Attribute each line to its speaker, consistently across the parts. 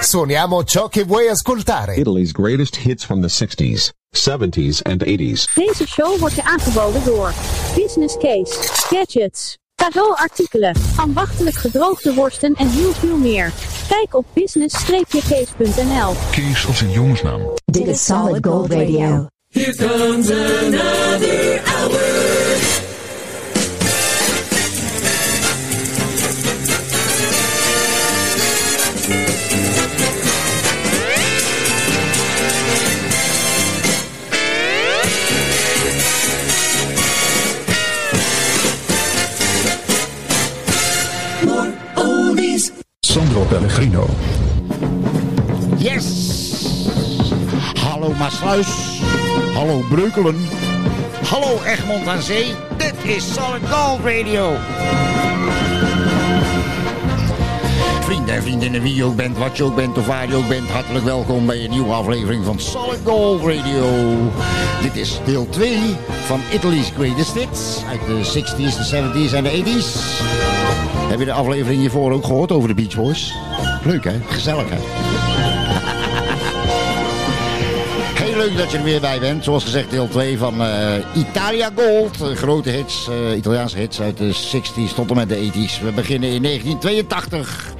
Speaker 1: Suoniamo ciò che vuoi ascoltare.
Speaker 2: Italy's greatest hits from the 60s, 70s and 80s.
Speaker 3: Deze show wordt je aangeboden door Business Case, Gadgets, cadeauartikelen, ambachtelijk gedroogde worsten en heel veel meer. Kijk op business-case.nl.
Speaker 4: Kees als een jongensnaam.
Speaker 5: Dit is Solid Gold Radio.
Speaker 6: Here comes another hour.
Speaker 4: Pellegrino.
Speaker 7: Yes! Hallo Maasluis. Hallo Breukelen. Hallo Egmond aan Zee. Dit is Solid Gold Radio. Vrienden en vriendinnen, wie je ook bent, wat je ook bent of waar je ook bent, hartelijk welkom bij een nieuwe aflevering van Solid Gold Radio. Dit is deel 2 van Italy's Greatest Hits uit de 60s, de 70s en de 80s. Heb je de aflevering hiervoor ook gehoord over de Beach Boys? Leuk hè? Gezellig hè? Heel leuk dat je er weer bij bent. Zoals gezegd deel 2 van eh, Italia Gold. Eh, grote hits, eh, Italiaanse hits uit de 60s tot en met de 80s. We beginnen in 1982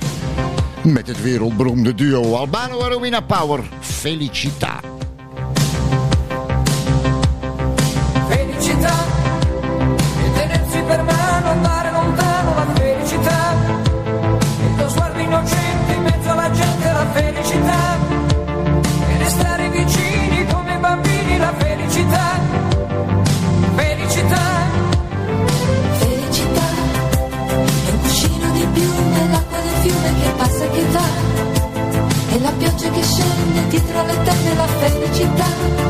Speaker 7: met het wereldberoemde duo Albano en Power. Felicita.
Speaker 6: Felicità. E restare vicini come bambini la felicità. Felicità.
Speaker 8: Felicità è un cuscino di piume, l'acqua del fiume che passa e che va. E la pioggia che scende dietro le tende la felicità.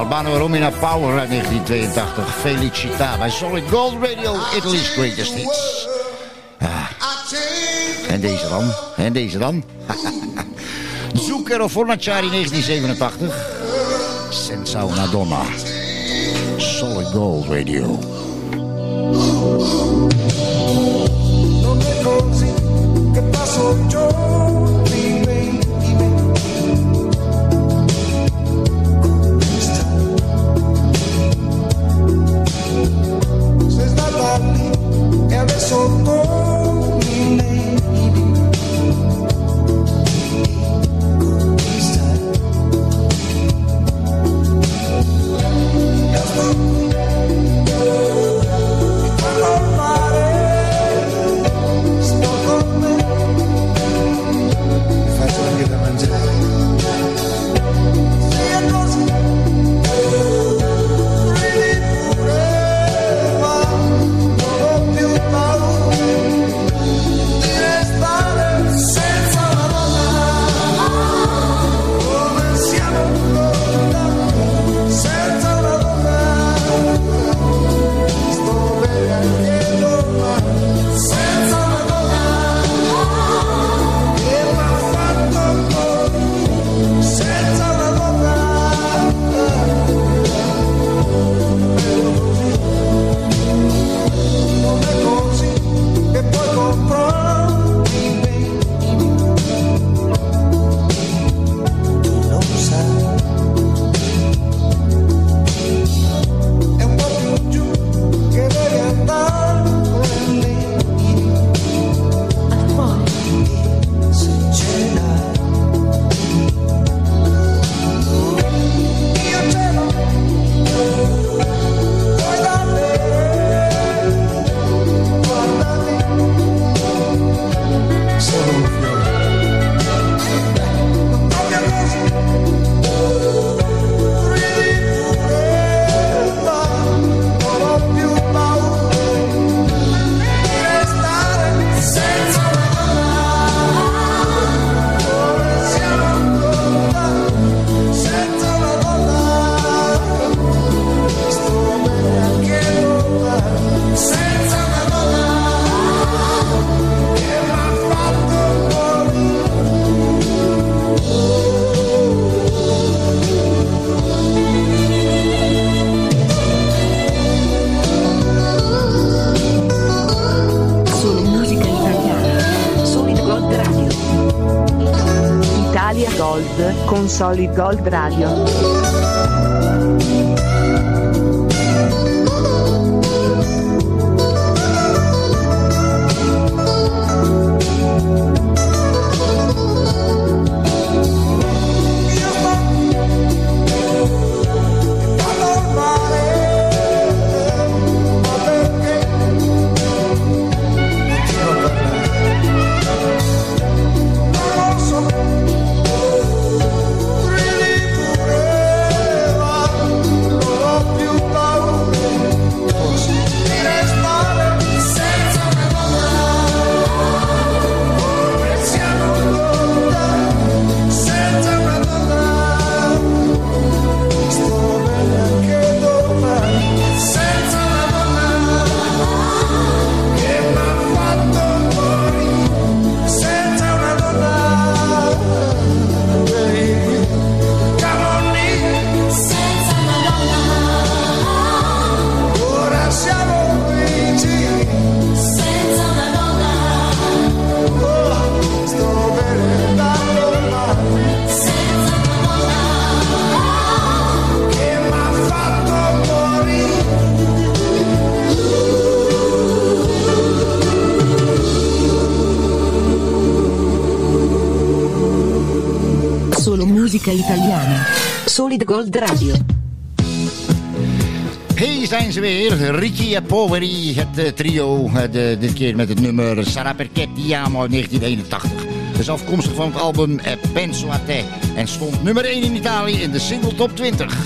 Speaker 7: Albano Romina Power uit 1982. Felicita bij Solid Gold Radio. Italy's Greatest Hits. Ah. En deze dan? En deze dan? Zucchero Fornaciari 1987. Senza una donna. Solid Gold Radio.
Speaker 6: Non che passo so. Solid Gold Radio.
Speaker 9: De Gold Radio.
Speaker 10: Hey, zijn ze weer. Ricky en Poveri, het eh, trio. Eh, de, dit keer met het nummer Sarah Perket Diamo 1981. Is afkomstig van het album eh, Penso a te. En stond nummer 1 in Italië in de single top 20.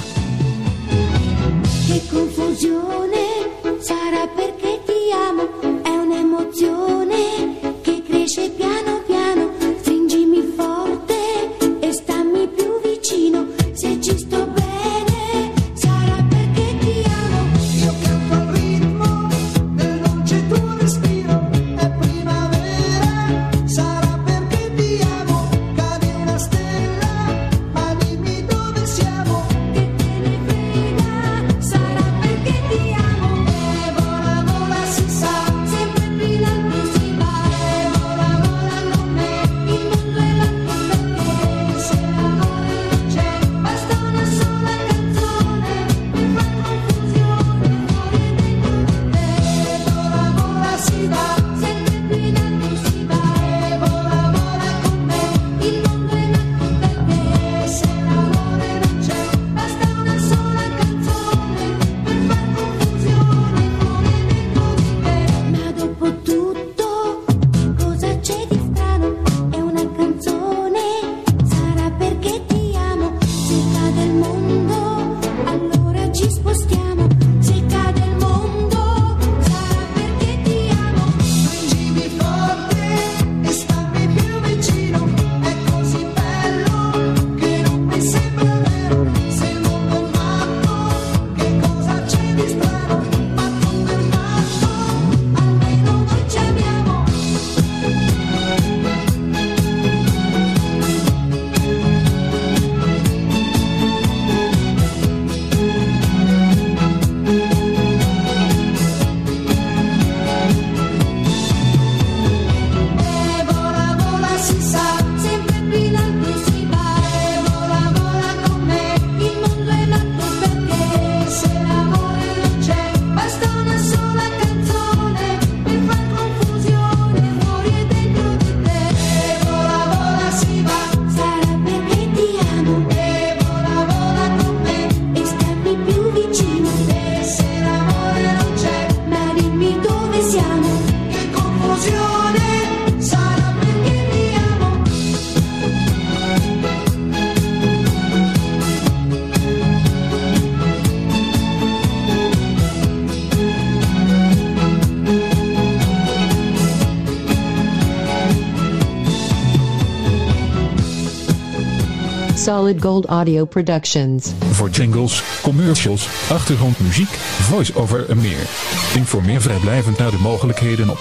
Speaker 11: Solid Gold Audio Productions.
Speaker 4: Voor jingles, commercials, achtergrondmuziek, voice-over en meer. Informeer vrijblijvend naar de mogelijkheden op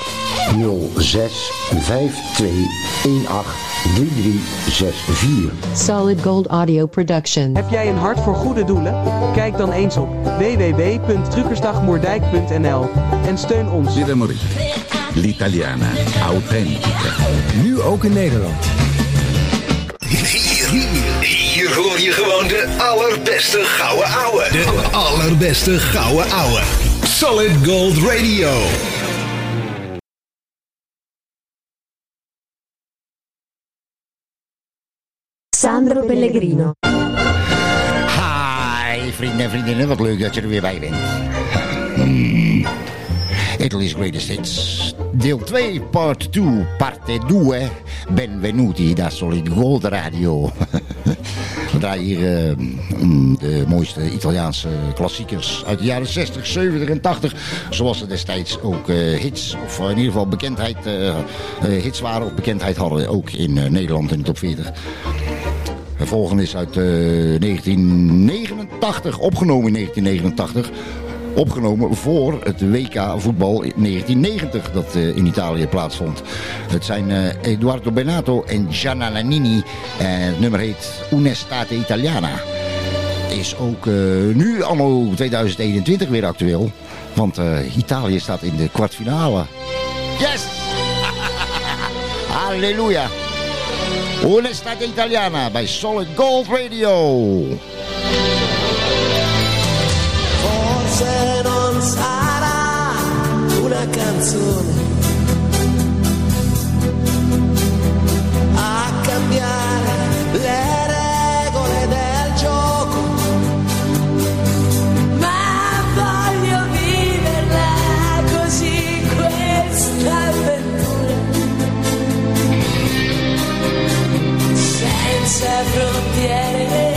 Speaker 7: 06
Speaker 11: Solid Gold Audio Productions.
Speaker 12: Heb jij een hart voor goede doelen? Kijk dan eens op www.truckersdagmoerdijk.nl en steun ons.
Speaker 13: L'Italiana, authentica.
Speaker 14: Nu ook in Nederland allerbeste gouden ouwe. De allerbeste gouden ouwe. Solid Gold Radio.
Speaker 5: Sandro Pellegrino.
Speaker 7: Hi, vrienden en vriendinnen. Wat leuk dat je er weer bij bent. Hmm. Italy's Greatest Hits. Deel 2, part 2, parte 2. Benvenuti da Solid Gold Radio. We draaien hier eh, mm, de mooiste Italiaanse klassiekers uit de jaren 60, 70 en 80. Zoals ze destijds ook eh, hits, of in ieder geval bekendheid, eh, hits waren of bekendheid hadden. Ook in Nederland in de top 40. Het volgende is uit eh, 1989, opgenomen in 1989. Opgenomen voor het WK voetbal in 1990 dat eh, in Italië plaatsvond. Het zijn eh, Eduardo Benato en Gianna Nannini. En het nummer heet Un'estate Italiana. Is ook eh, nu anno 2021 weer actueel. Want eh, Italië staat in de kwartfinale. Yes! Halleluja! Un'estate Italiana bij Solid Gold Radio.
Speaker 15: Forse non sarà una canzone. A cambiare le regole del gioco, ma voglio viverla così questa avventura, senza frontiere,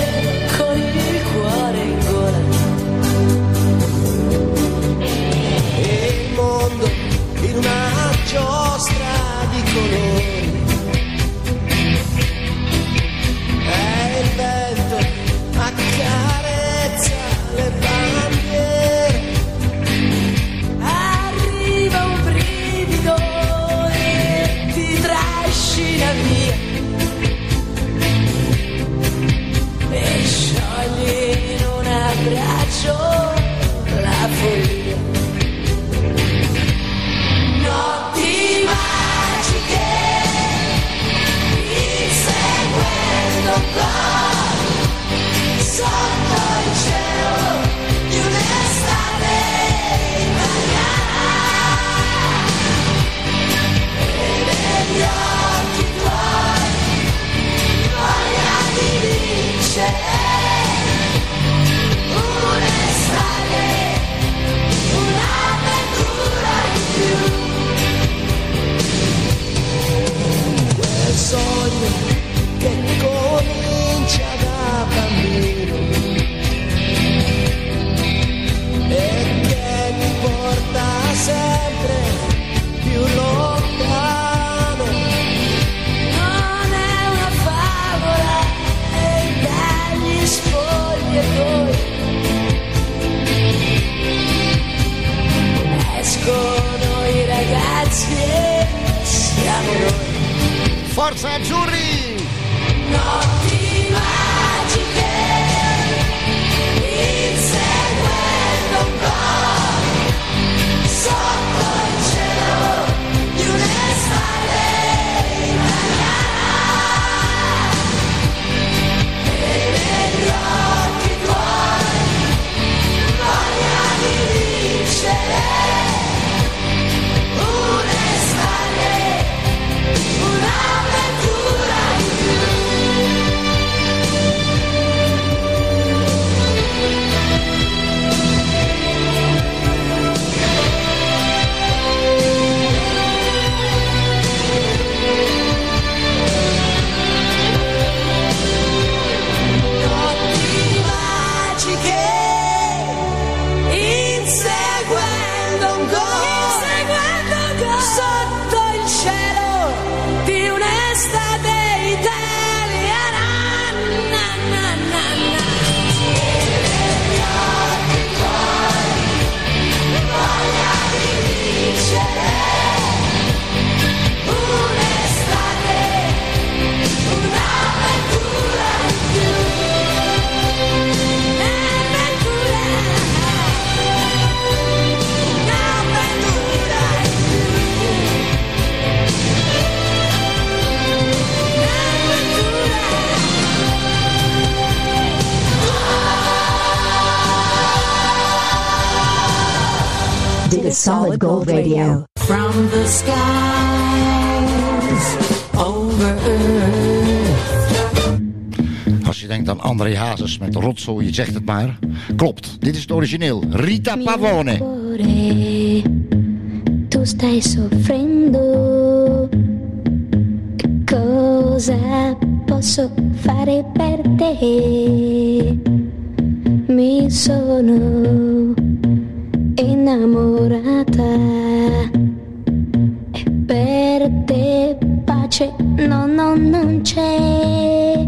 Speaker 5: Gold Radio.
Speaker 10: From the skies over earth.
Speaker 7: Als je denkt aan André Hazes met rotzooi, je zegt het maar. Klopt, dit is het origineel. Rita Pavone.
Speaker 16: Tu stai soffrendo. Cosa posso fare per te? Mi sono innamorata e per te pace no, no, non c'è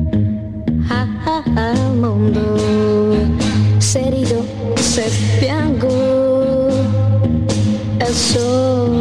Speaker 16: ah, ah, al mondo. Se rido, se piango, è solo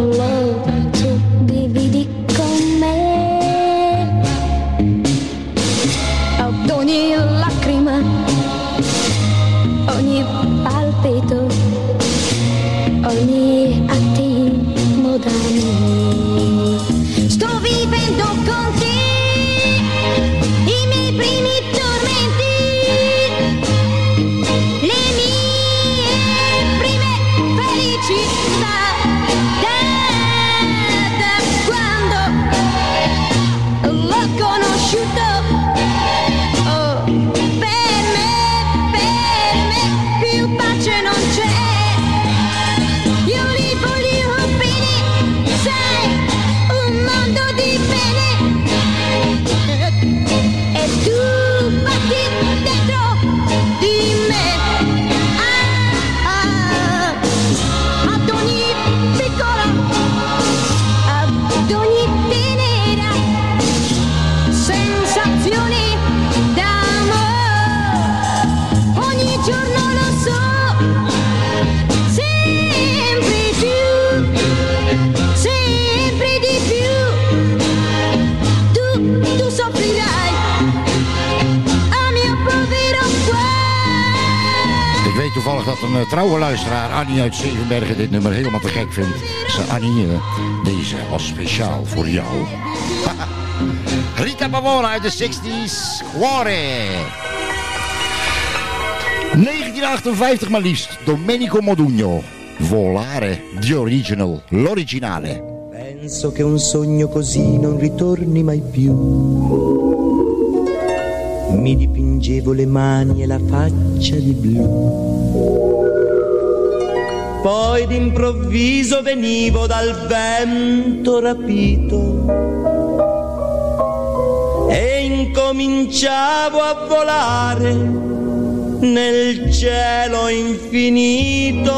Speaker 7: dat een eh, trouwe luisteraar, Annie uit Zevenbergen, dit nummer helemaal te gek vindt. Ze Annie, eh, deze was speciaal voor jou. Rita Pavona uit de 60s, Cuore. 1958 maar liefst, Domenico Modugno. Volare, the original, l'originale.
Speaker 17: Penso che un sogno così non ritorni mai più. Mi dipingevo le mani e la faccia di blu. Poi d'improvviso venivo dal vento rapito e incominciavo a volare nel cielo infinito.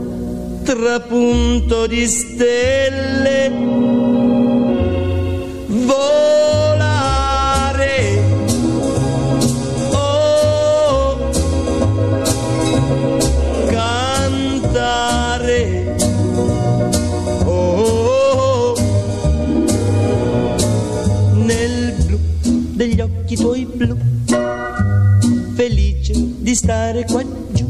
Speaker 17: trapunto di stelle. Volare. Oh, cantare. Oh, nel blu degli occhi tuoi blu, felice di stare qua giù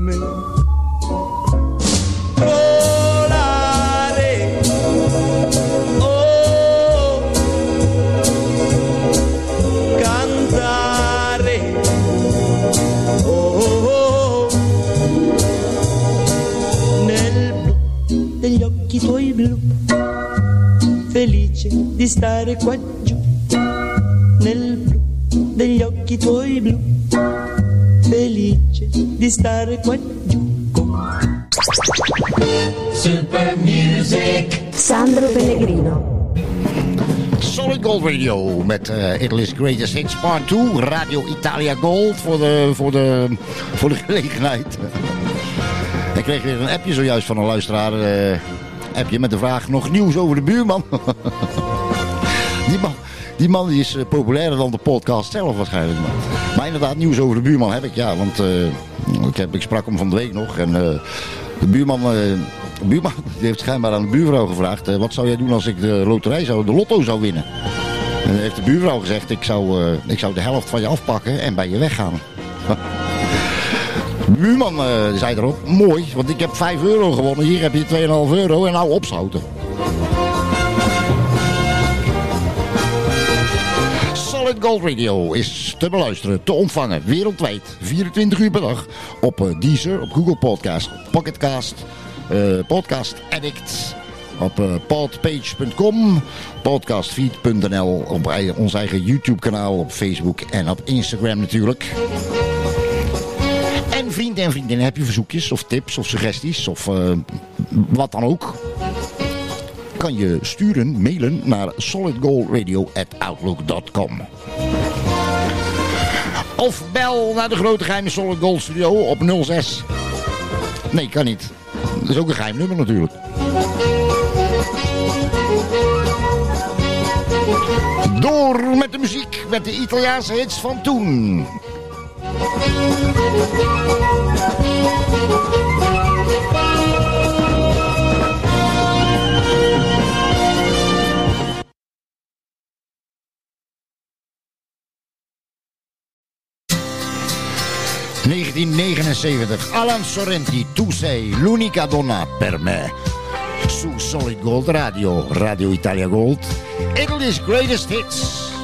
Speaker 17: Di stare qua giù, nel blu degli occhi tuoi blu, felice di stare qua giù.
Speaker 7: Super Music.
Speaker 6: Sandro Pellegrino.
Speaker 7: Solid Gold Radio met eh Italy's Greatest Hits Part 2. Radio Italia Gold voor de, voor de, voor de gelegenheid. Ik kreeg weer een appje zojuist van een luisteraar. Eh, appje met de vraag, nog nieuws over de buurman? die man, die man is eh, populairder dan de podcast zelf waarschijnlijk. Maar, maar inderdaad, nieuws over de buurman heb ik, ja. Want eh, ik, heb, ik sprak hem van de week nog. En eh, de buurman... de buurman die heeft schijnbaar aan de buurvrouw gevraagd... wat zou jij doen als ik de loterij zou, de lotto zou winnen? En heeft de buurvrouw gezegd... ik zou, ik zou de helft van je afpakken en bij je weggaan. De buurman eh, zei erop... mooi, want ik heb 5 euro gewonnen. Hier heb je 2,5 euro en nou opschoten. Solid Gold Radio is te beluisteren, te ontvangen, wereldwijd, 24 uur per dag. Op eh, Deezer, op Google Podcast, Pocketcast, eh, Podcast Addict, op podpage.com, podcastfeed.nl, op ons eigen YouTube kanaal, op Facebook en op Instagram natuurlijk. En vrienden en vriendinnen, heb je verzoekjes of tips of suggesties of eh, wat dan ook? kan je sturen, mailen naar solidgoldradio.outlook.com. Of bel naar de grote geheime Solid Gold Studio op 06. Nee, kan niet. Dat is ook een geheim nummer natuurlijk. Door met de muziek, met de Italiaanse hits van toen. ...1979, Alan Sorrenti, Tu sei l'unica donna per me. Su Solid Gold Radio, Radio Italia Gold, Italy's Greatest Hits.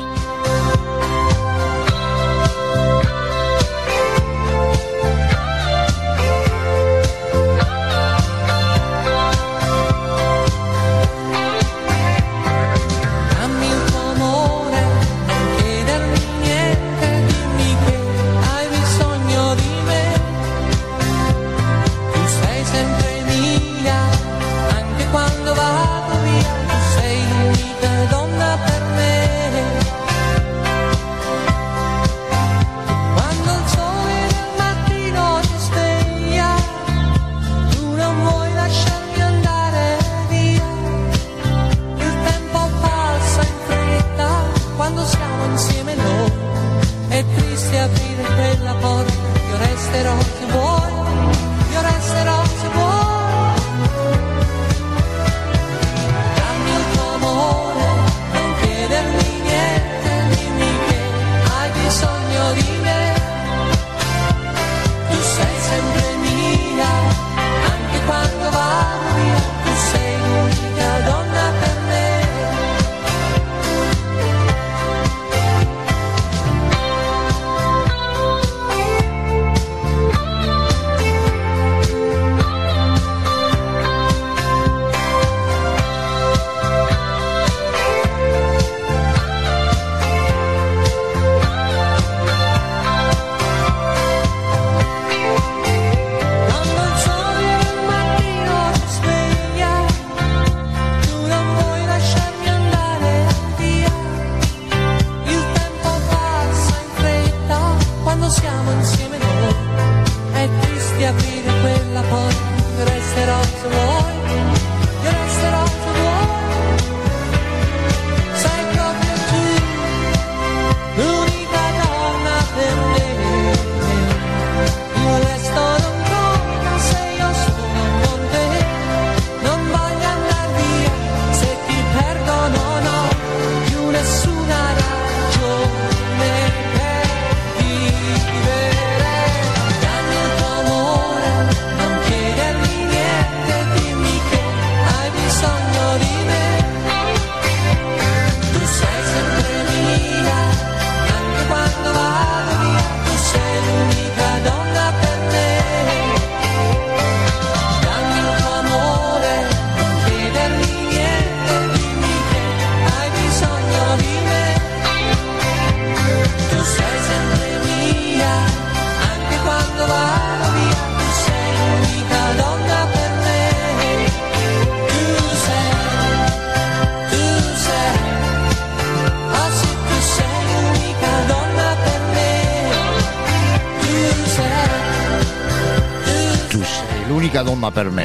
Speaker 18: Donna per me.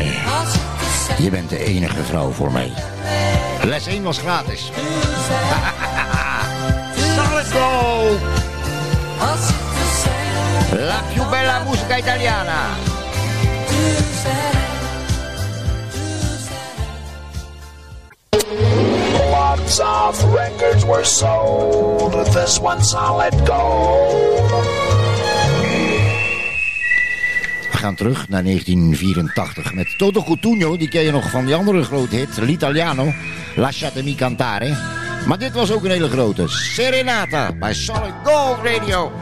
Speaker 7: Je bent de enige vrouw voor mij. Les 1 was gratis. Terug naar 1984 met Toto Cutugno. Die ken je nog van die andere grote hit, L'Italiano. Lasciatemi cantare. Maar dit was ook een hele grote. Serenata bij Solid Gold Radio.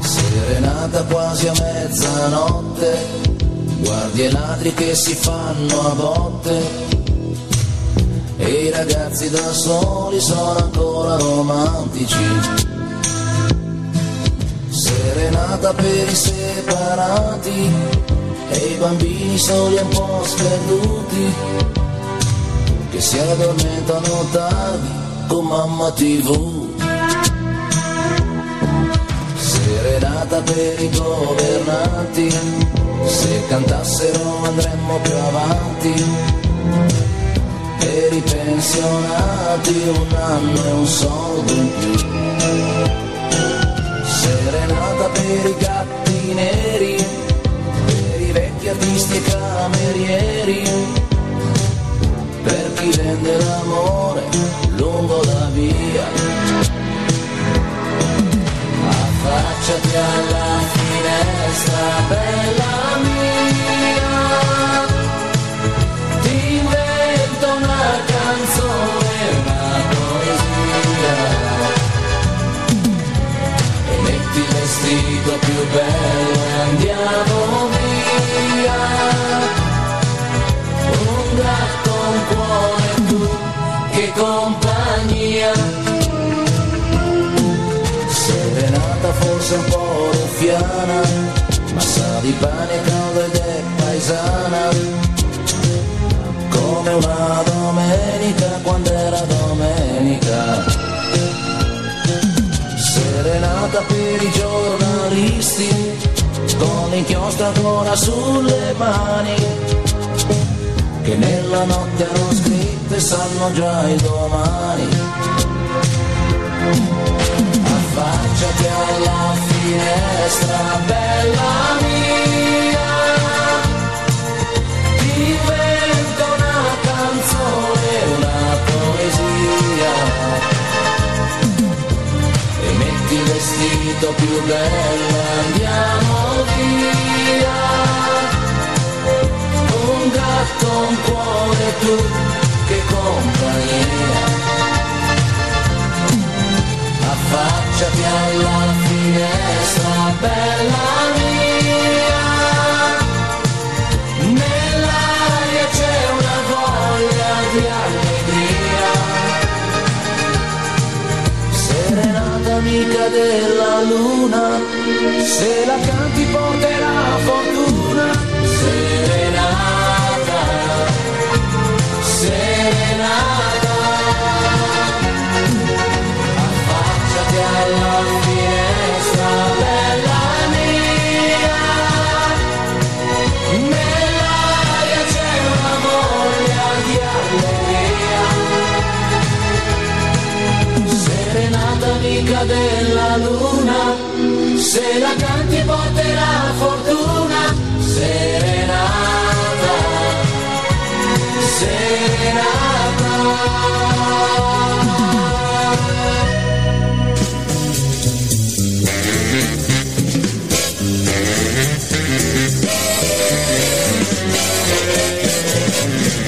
Speaker 19: Serenata quasi a mezzanotte, guardi i ladri che si fanno a botte, e i ragazzi da soli sono ancora romantici. Serenata per i separati, e i bambini soli un po' sperduti, che si addormentano tardi con mamma tv. Serenata per i governanti, se cantassero andremmo più avanti. Per i pensionati un anno e un soldo in più. I gatti neri, per i vecchi artisti e camerieri, per chi vende l'amore lungo la via. Affacciati alla finestra, bella mia. Vestito più bello e andiamo via. Un gatto, un cuore, tu, che compagnia. Serenata forse un po' ruffiana, ma sa di pane caldo ed è paesana. Come una domenica quando era domenica. Serenata per i giornalisti, con l'inchiostro ancora sulle mani, che nella notte hanno scritto e sanno già il domani. Affacciati alla finestra, bella mia. Vestito più bello, andiamo via. Un gatto, un cuore, tu, che compagnia. Affacciati alla finestra, bella luna, se la canti porterà fortuna. Se la canti porterà fortuna. Serenata, serenata.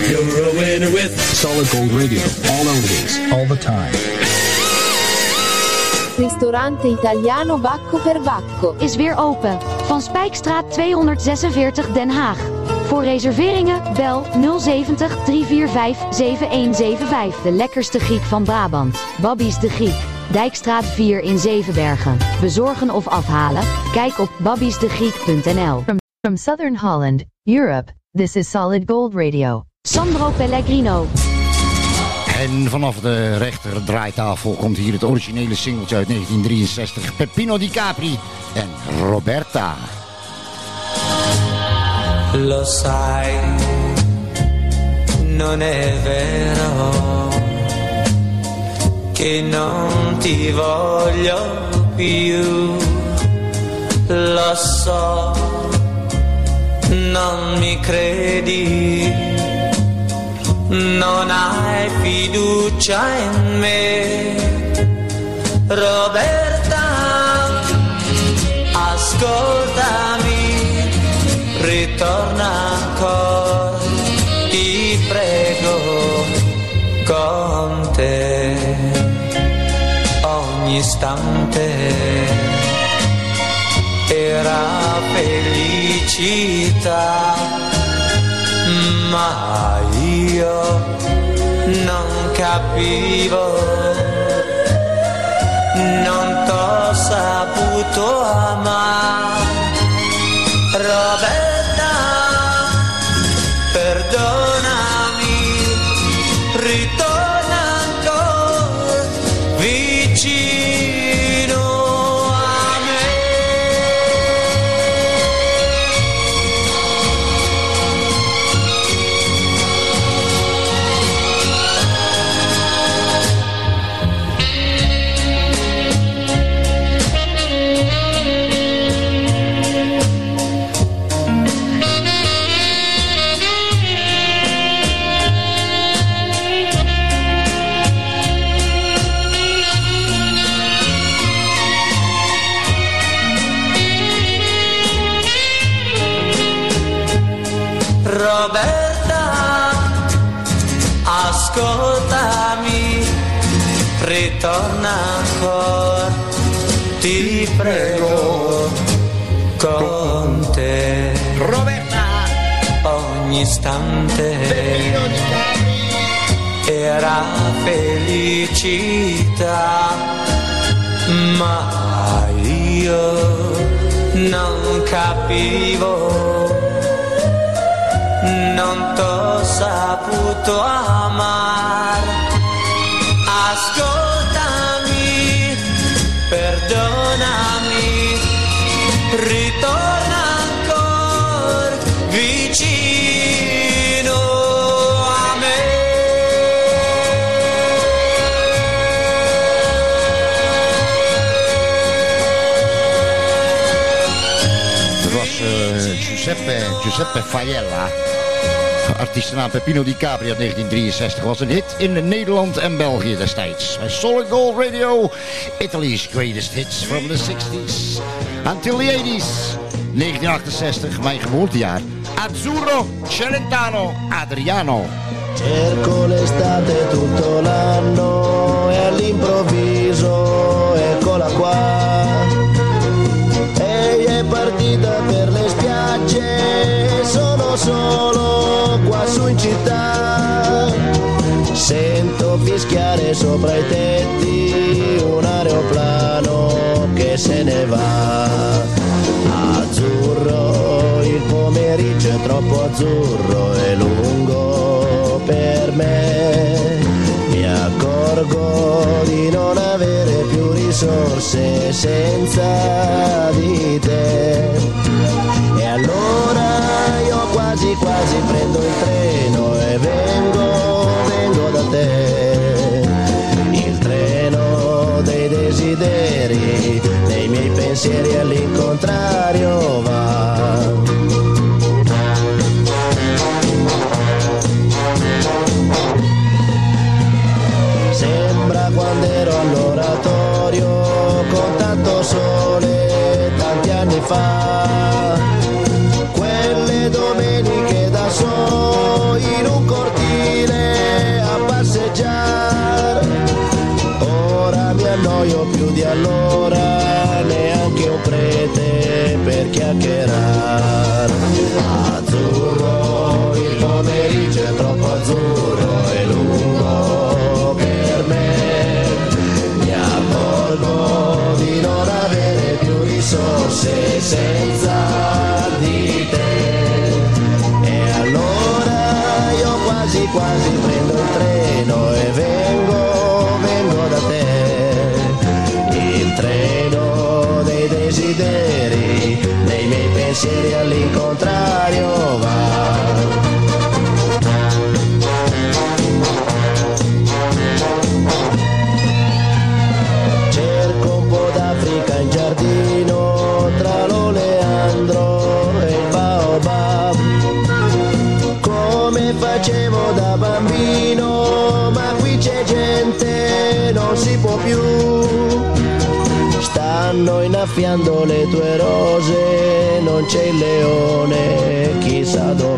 Speaker 14: You're a winner with
Speaker 4: Solid Gold Radio. All oldies, all the time.
Speaker 20: Ristorante Italiano Bacco per Bacco.
Speaker 21: is weer open. Van Spijkstraat 246 Den Haag. Voor reserveringen bel 070 345 7175. De lekkerste Griek van Brabant. Babby's de Griek. Dijkstraat 4 in Zevenbergen. Bezorgen of afhalen? Kijk op babby'sdegriek.nl.
Speaker 11: From, from Southern Holland, Europe, this is Solid Gold Radio.
Speaker 21: Sandro Pellegrino.
Speaker 7: En vanaf de rechter draaitafel komt hier het originele singeltje uit 1963. Peppino Di Capri en Roberta.
Speaker 18: Lo sai, non è vero che non ti voglio più. Lo so, non mi credi, non hai fiducia in me. Roberta, ascoltami, ritorna ancora, ti prego, con te, ogni istante era felicità, ma io non capivo non t'ho saputo amare. Roberta, prego, con te. Roberta, ogni istante era felicità, ma io non capivo non t'ho saputo amare.
Speaker 7: Giuseppe, Giuseppe Faiella. Artiestennaam Peppino Di Capri uit 1963 was een hit in Nederland en België destijds. Solid Gold Radio, Italy's greatest hits from the 60s until the 80s. 1968, mijn geboortejaar. Azzurro Celentano Adriano.
Speaker 15: Cerco l'estate tutto l'anno e all'improvviso eccola qua. Spiagge, sono solo qua su in città. Sento fischiare sopra i tetti un aeroplano che se ne va. Azzurro, il pomeriggio è troppo azzurro e lungo per me. Mi accorgo di non avere risorse senza di te. E allora io quasi quasi prendo il treno e vengo, vengo da te. Il treno dei desideri, dei miei pensieri all'incontrario
Speaker 22: soffiando le tue rose non c'è il leone chissà
Speaker 15: dove.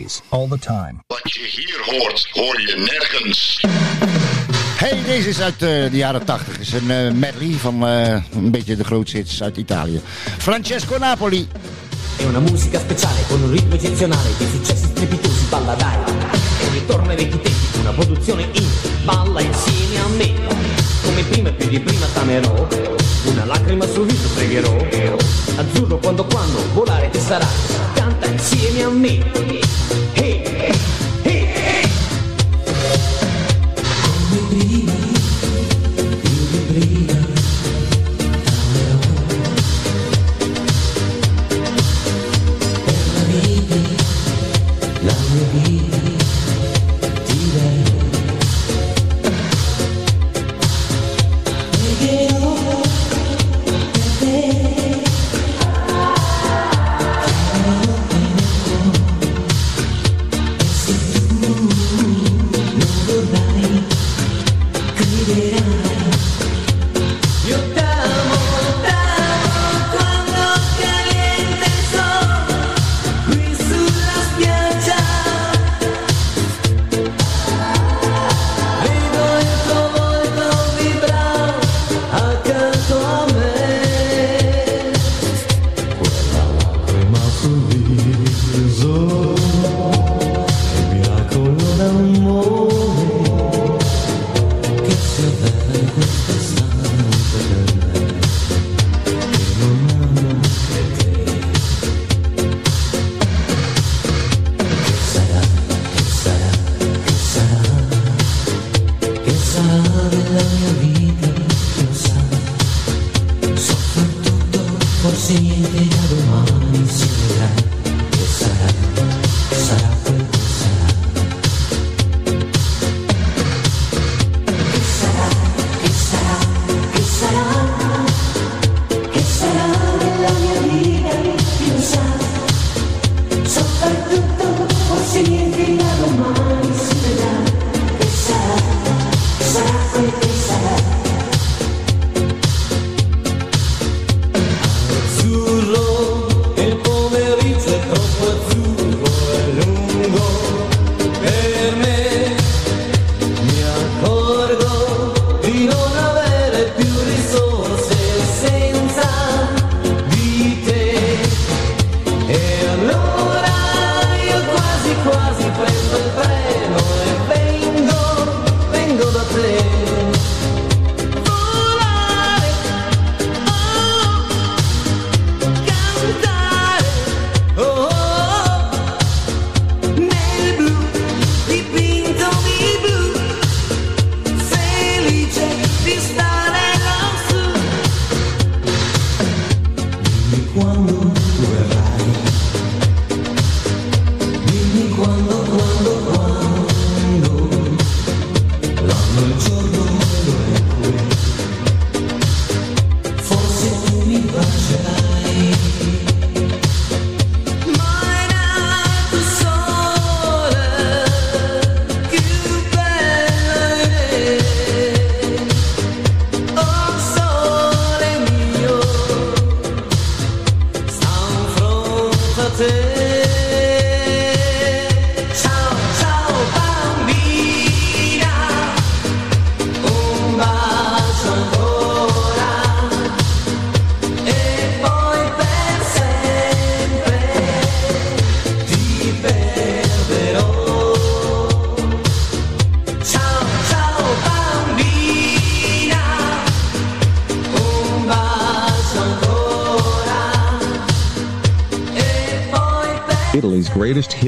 Speaker 23: days, all the time.
Speaker 24: Wat you hier hoort, hoor je nergens.
Speaker 15: Hey, deze is uit uh, de jaren 80. is een eh, uh, medley van uh, een beetje de grootzits uit Italië. Francesco Napoli.
Speaker 18: È una musica speciale con un ritmo eccezionale di successi strepitosi, balla dai. È un ritorno ai vecchi tempi, una produzione in balla insieme a me. Come prima più di prima tamerò, una lacrima sul viso pregherò. Azzurro quando quando volare ti sarà canta insieme a me.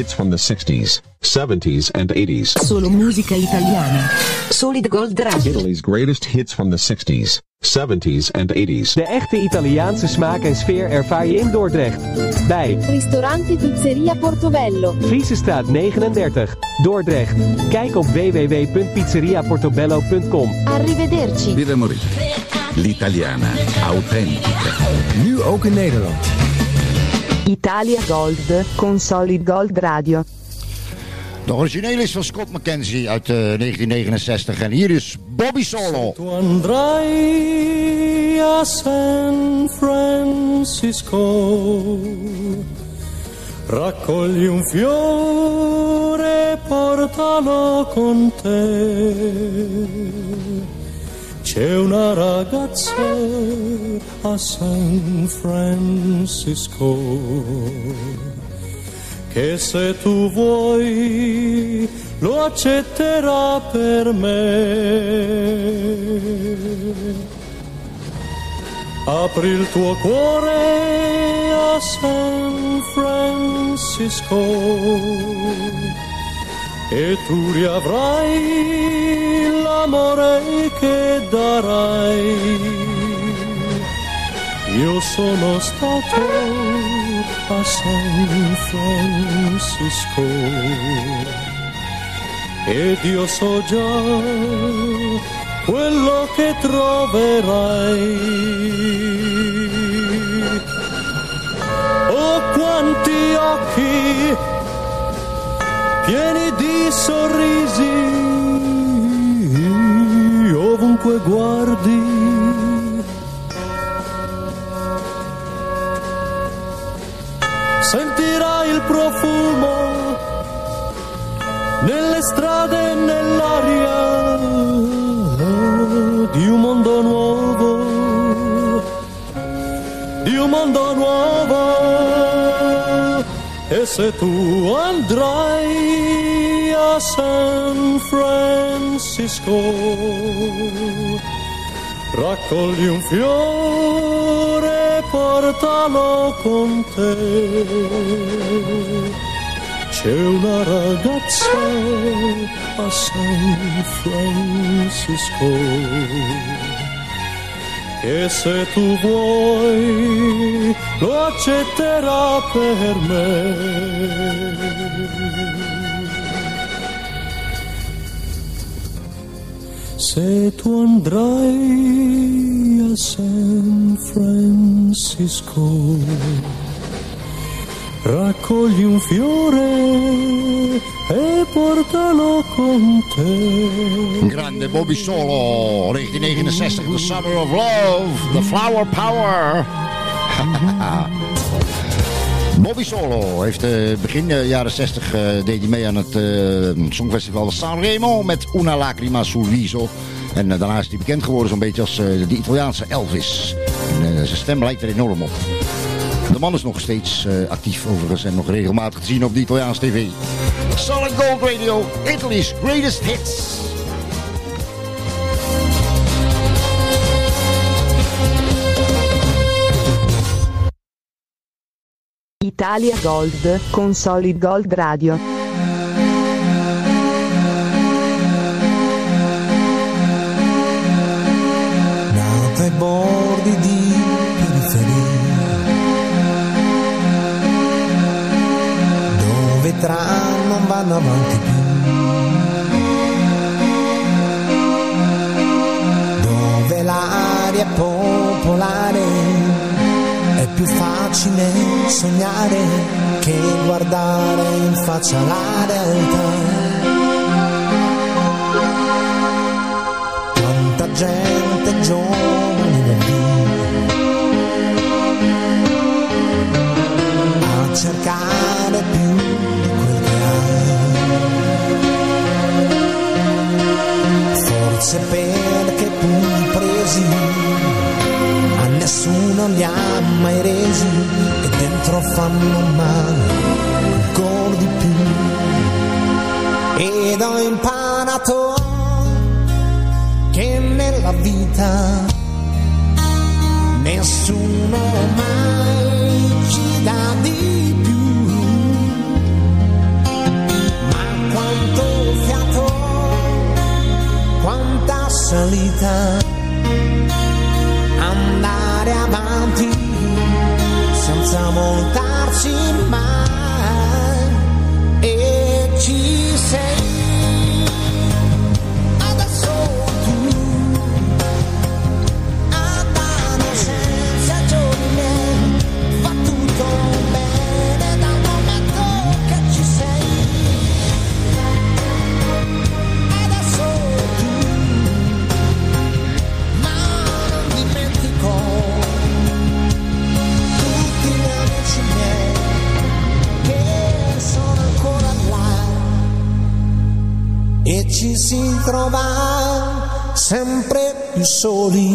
Speaker 2: Hits from the 60s, 70s, and 80s.
Speaker 5: Solo musica italiana. Solid Gold Radio.
Speaker 2: Italy's greatest hits from the 60s, 70s, and 80s.
Speaker 12: De echte Italiaanse smaak en sfeer ervaar je in Dordrecht. Bij
Speaker 20: Ristorante Pizzeria Portobello.
Speaker 12: Friesestraat 39, Dordrecht. Kijk op www.pizzeriaportobello.com.
Speaker 20: Arrivederci.
Speaker 13: Viva Morire. L'italiana autentica.
Speaker 1: Nu ook in Nederland.
Speaker 6: Italia Gold con Solid Gold Radio.
Speaker 7: De originele is van Scott McKenzie uit eh, 1969. En hier is Bobby Solo.
Speaker 25: Tu andrai a San Francisco, raccogli un fiore, portalo con te. C'è una ragazza a San Francisco che se tu vuoi lo accetterà per me. Apri il tuo cuore a San Francisco e tu riavrai l'amore che darai. Io sono stato a San Francisco ed io so già quello che troverai. Oh, quanti occhi pieni di sorrisi, ovunque guardi. Sentirai il profumo nelle strade e nell'aria di un mondo nuovo, di un mondo nuovo. E se tu andrai a San Francisco, raccogli un fiore, portalo con te. C'è una ragazza a San Francisco che se tu vuoi lo accetterà per me. Se tu andrai a San Francisco raccogli un fiore e portalo con te.
Speaker 7: Grande Bobby Solo, 1969, The Summer of Love, The Flower Power. Bobby Solo heeft eh, begin eh, jaren 60 eh, deed hij mee aan het Songfestival Sanremo met Una Lacrima sul Viso. En daarna is hij bekend geworden zo'n beetje als de Italiaanse Elvis. En, zijn stem lijkt er enorm op. De man is nog steeds eh, actief overigens en nog regelmatig te zien op de Italiaanse tv. Solid Gold Radio, Italy's greatest hits.
Speaker 6: Italia Gold con Solid Gold Radio.
Speaker 25: Tram non vanno avanti più. Dove l'aria è popolare è più facile sognare che guardare in faccia la realtà. Tanta gente giovane via a cercare più forse perché pugni presi. A nessuno li ha mai resi e dentro fanno male ancora di più. Ed ho imparato che nella vita nessuno mai ci dà di
Speaker 6: salita, andare avanti senza voltarci mai. E ci ci si trova sempre più soli.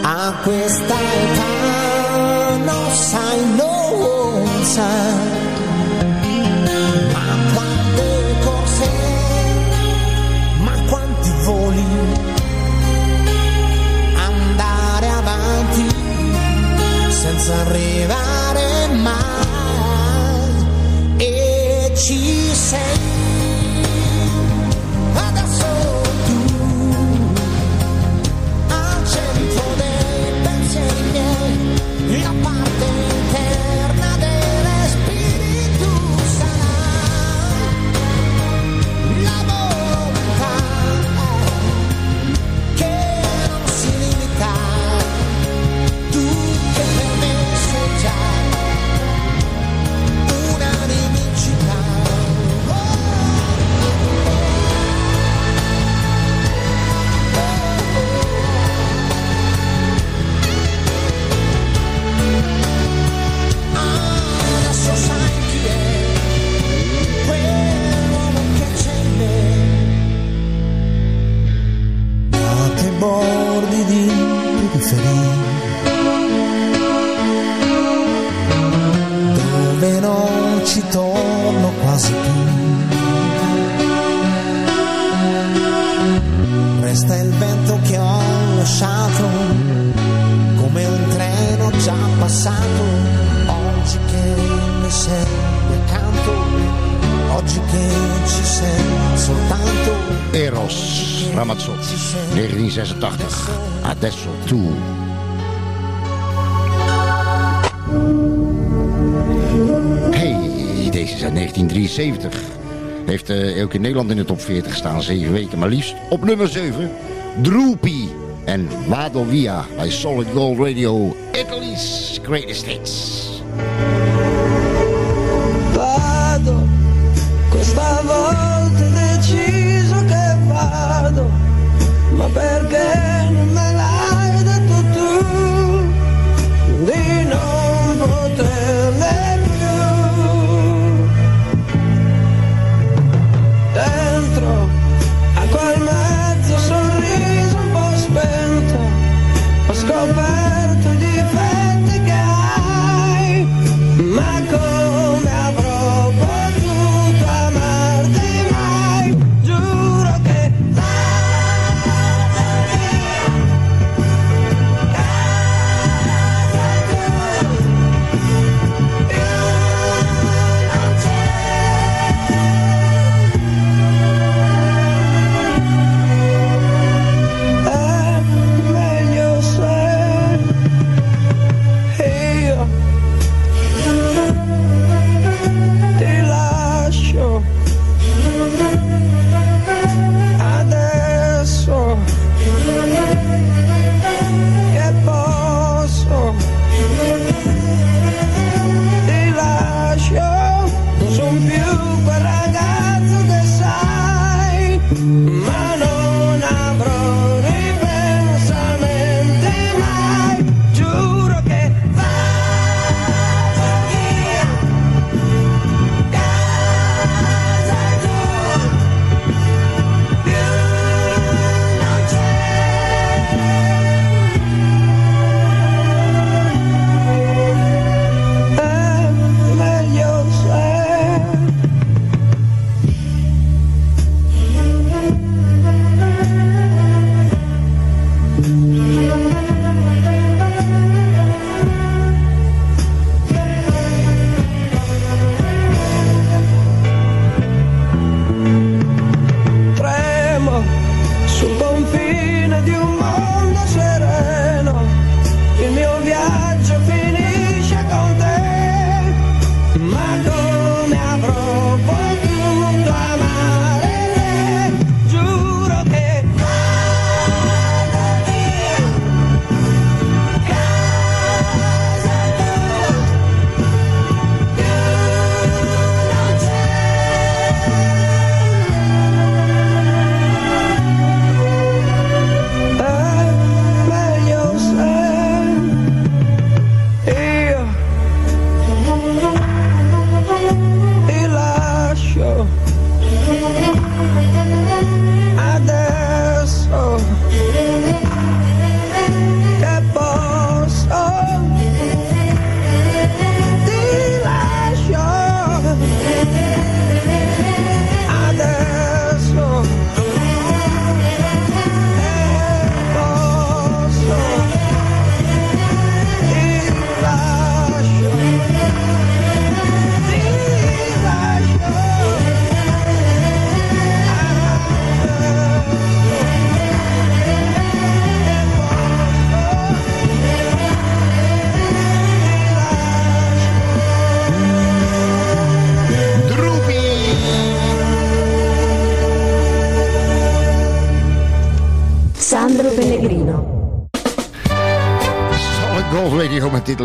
Speaker 6: A questa età non sai, non sai. senza arrivare mai e ci sei
Speaker 26: Nederland in de top 40 staan. Zeven weken maar liefst. Op nummer 7, Droopy en Vado Via bij Solid Gold Radio, Italy's Greatest Hits.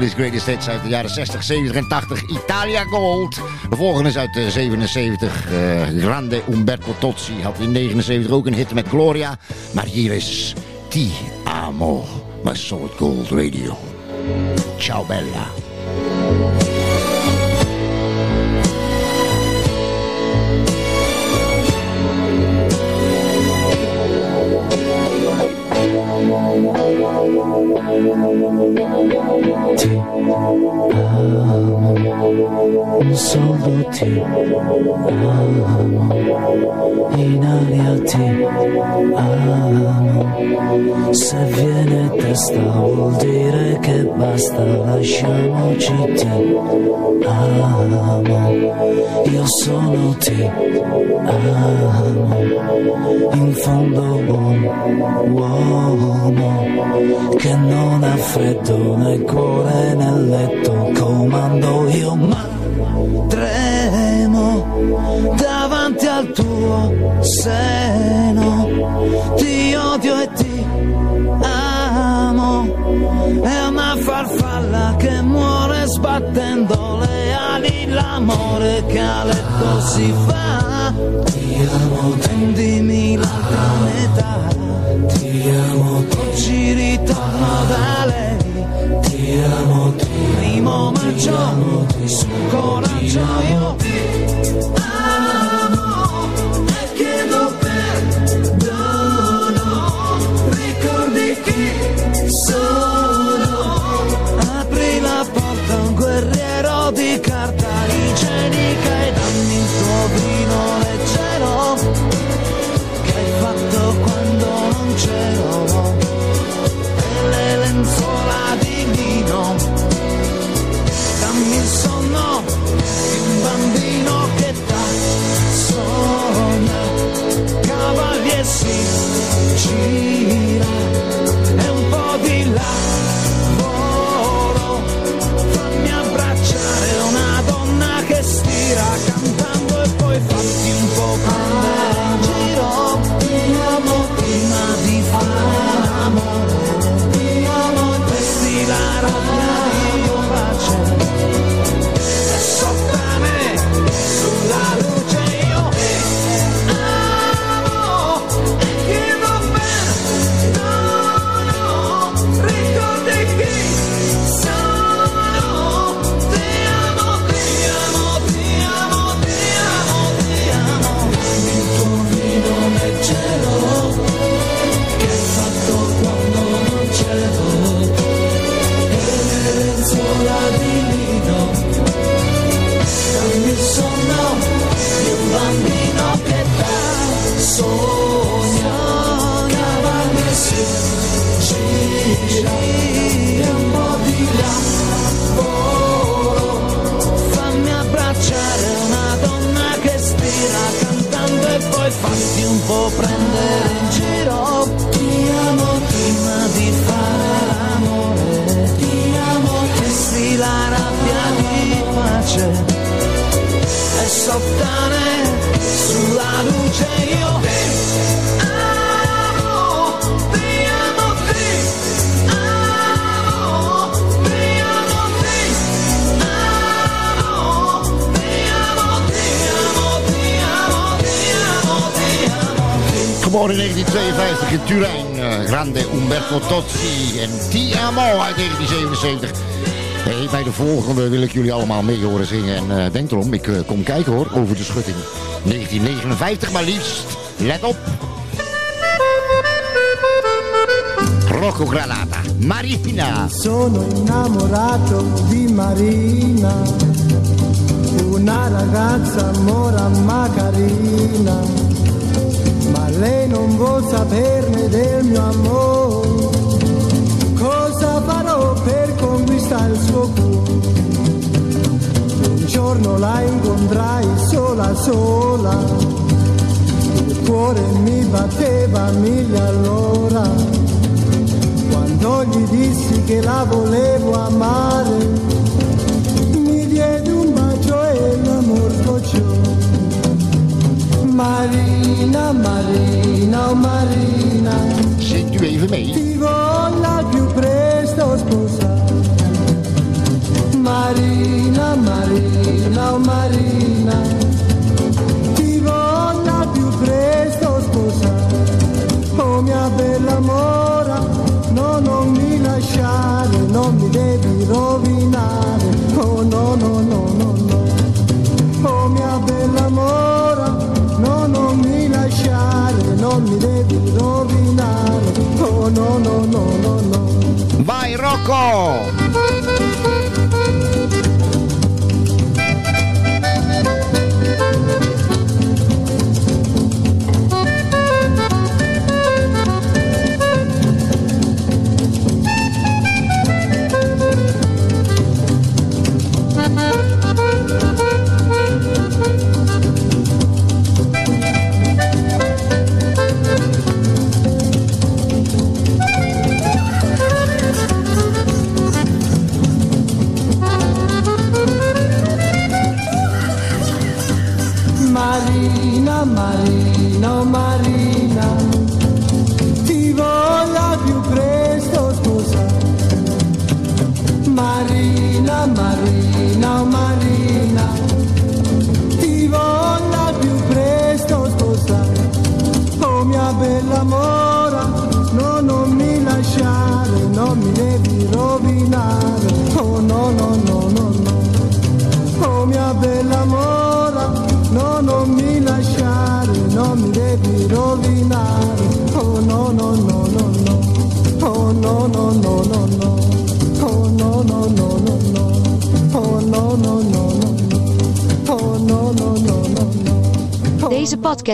Speaker 7: Is Greatest Hits uit de jaren 60, 70 en 80. Italia Gold. De volgende is uit de 77. eh, Grande Umberto Tozzi had in 79 ook een hit met Gloria. Maar hier is Ti Amo. Bij Solid Gold Radio. Ciao Bella.
Speaker 27: Solo ti amo, in aria ti amo. Se viene testa vuol dire che basta, lasciamoci ti amo. Io sono ti amo, in fondo buon uomo che non ha freddo né cuore nel letto, comando io ma tremo davanti al tuo seno, ti odio e ti amo, è una farfalla che muore sbattendo le ali, l'amore che a letto si fa, ti amo, tendimi l'altra metà, ti amo, oggi ritorno da lei, ti amo, primo maggio, su coraggio io amo chiedo perdono, ricordi chi sono,
Speaker 7: tiempo 1952 in Turijn. eh, Grande Umberto Tozzi en Ti Amo uit 1977. Hey, bij de volgende wil ik jullie allemaal mee horen zingen. En eh, denk erom, ik eh, kom kijken hoor, over de schutting. 1959 maar liefst. Let op. Rocco Granata, Marina.
Speaker 28: Sono innamorato di Marina, una ragazza mora ma carina, ma vuol saperne del mio amore. Cosa farò per conquistare il suo cuore? Un giorno la incontrai sola sola, il cuore mi batteva mille all'ora. Quando gli dissi che la volevo amare, Marina, Marina, oh Marina.
Speaker 7: Se tu even mee.
Speaker 28: Ti voglio più presto sposare.
Speaker 29: Marina, Marina, oh Marina.
Speaker 28: Call.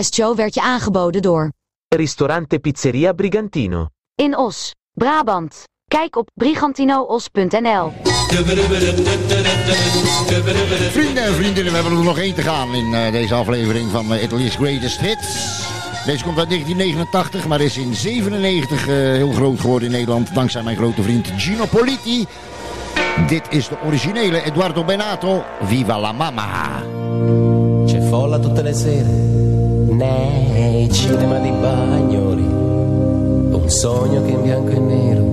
Speaker 28: Show werd je aangeboden door...
Speaker 30: Ristorante Pizzeria Brigantino.
Speaker 28: In Os, Brabant. Kijk op brigantinoos.nl.
Speaker 7: Vrienden en vriendinnen, we hebben er nog één te gaan in eh, deze aflevering van eh, Italy's Greatest Hits. Deze komt uit 1989, maar is in 1997 eh, heel groot geworden in Nederland. Dankzij mijn grote vriend Gino Politi. Dit is de originele Eduardo Benato, Viva la Mama.
Speaker 15: C'è folla tutte le sere. nei cinema di Bagnoli, un sogno che in bianco e nero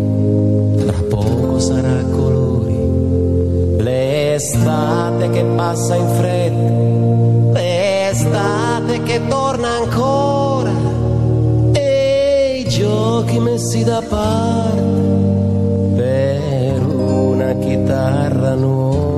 Speaker 15: tra poco sarà a colori. L'estate che passa in fretta, l'estate che torna ancora, e i giochi messi da parte per una chitarra nuova.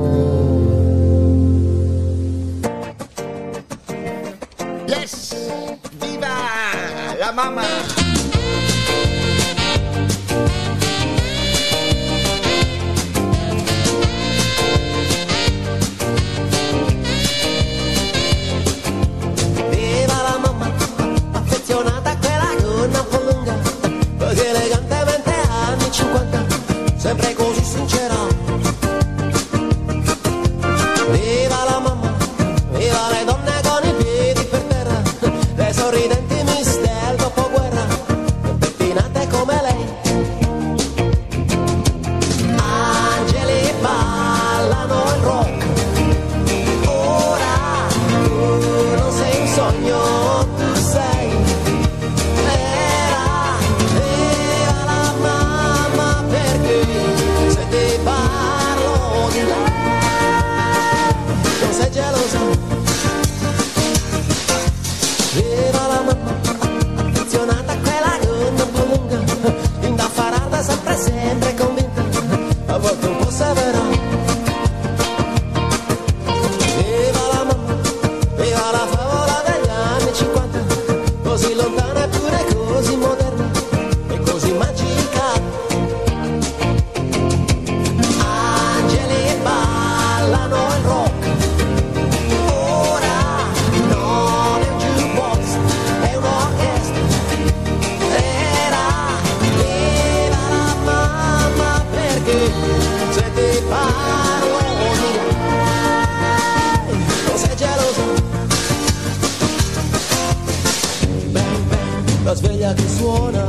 Speaker 15: suona.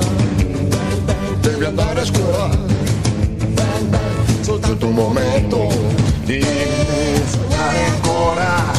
Speaker 15: Devi andare a scuola. Soltanto un momento. Di sognare ancora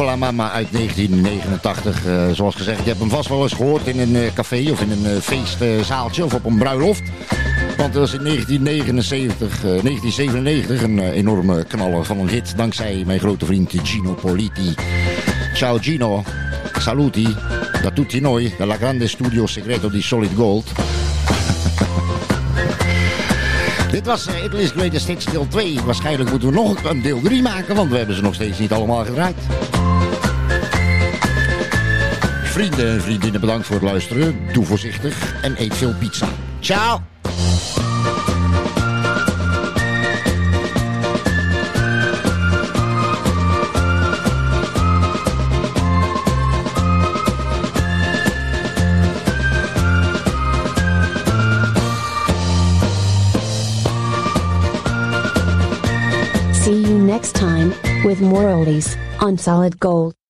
Speaker 7: La Mama uit 1989. Uh, zoals gezegd, je hebt hem vast wel eens gehoord in een uh, café of in een uh, feestzaaltje of op een bruiloft. Want er was in 1979, 1997 een enorme knaller van een hit. Dankzij mijn grote vriend Gino Politi. Ciao Gino, saluti da tutti noi, dalla grande studio segreto di Solid Gold. Dit was uh, Italy's Greatest Hits deel 2. Waarschijnlijk moeten we nog een deel 3 maken, want we hebben ze nog steeds niet allemaal gedraaid. Vrienden en vriendinnen, bedankt voor het luisteren. Doe voorzichtig en eet veel pizza. Ciao!
Speaker 20: next time, with more oldies, on Solid Gold.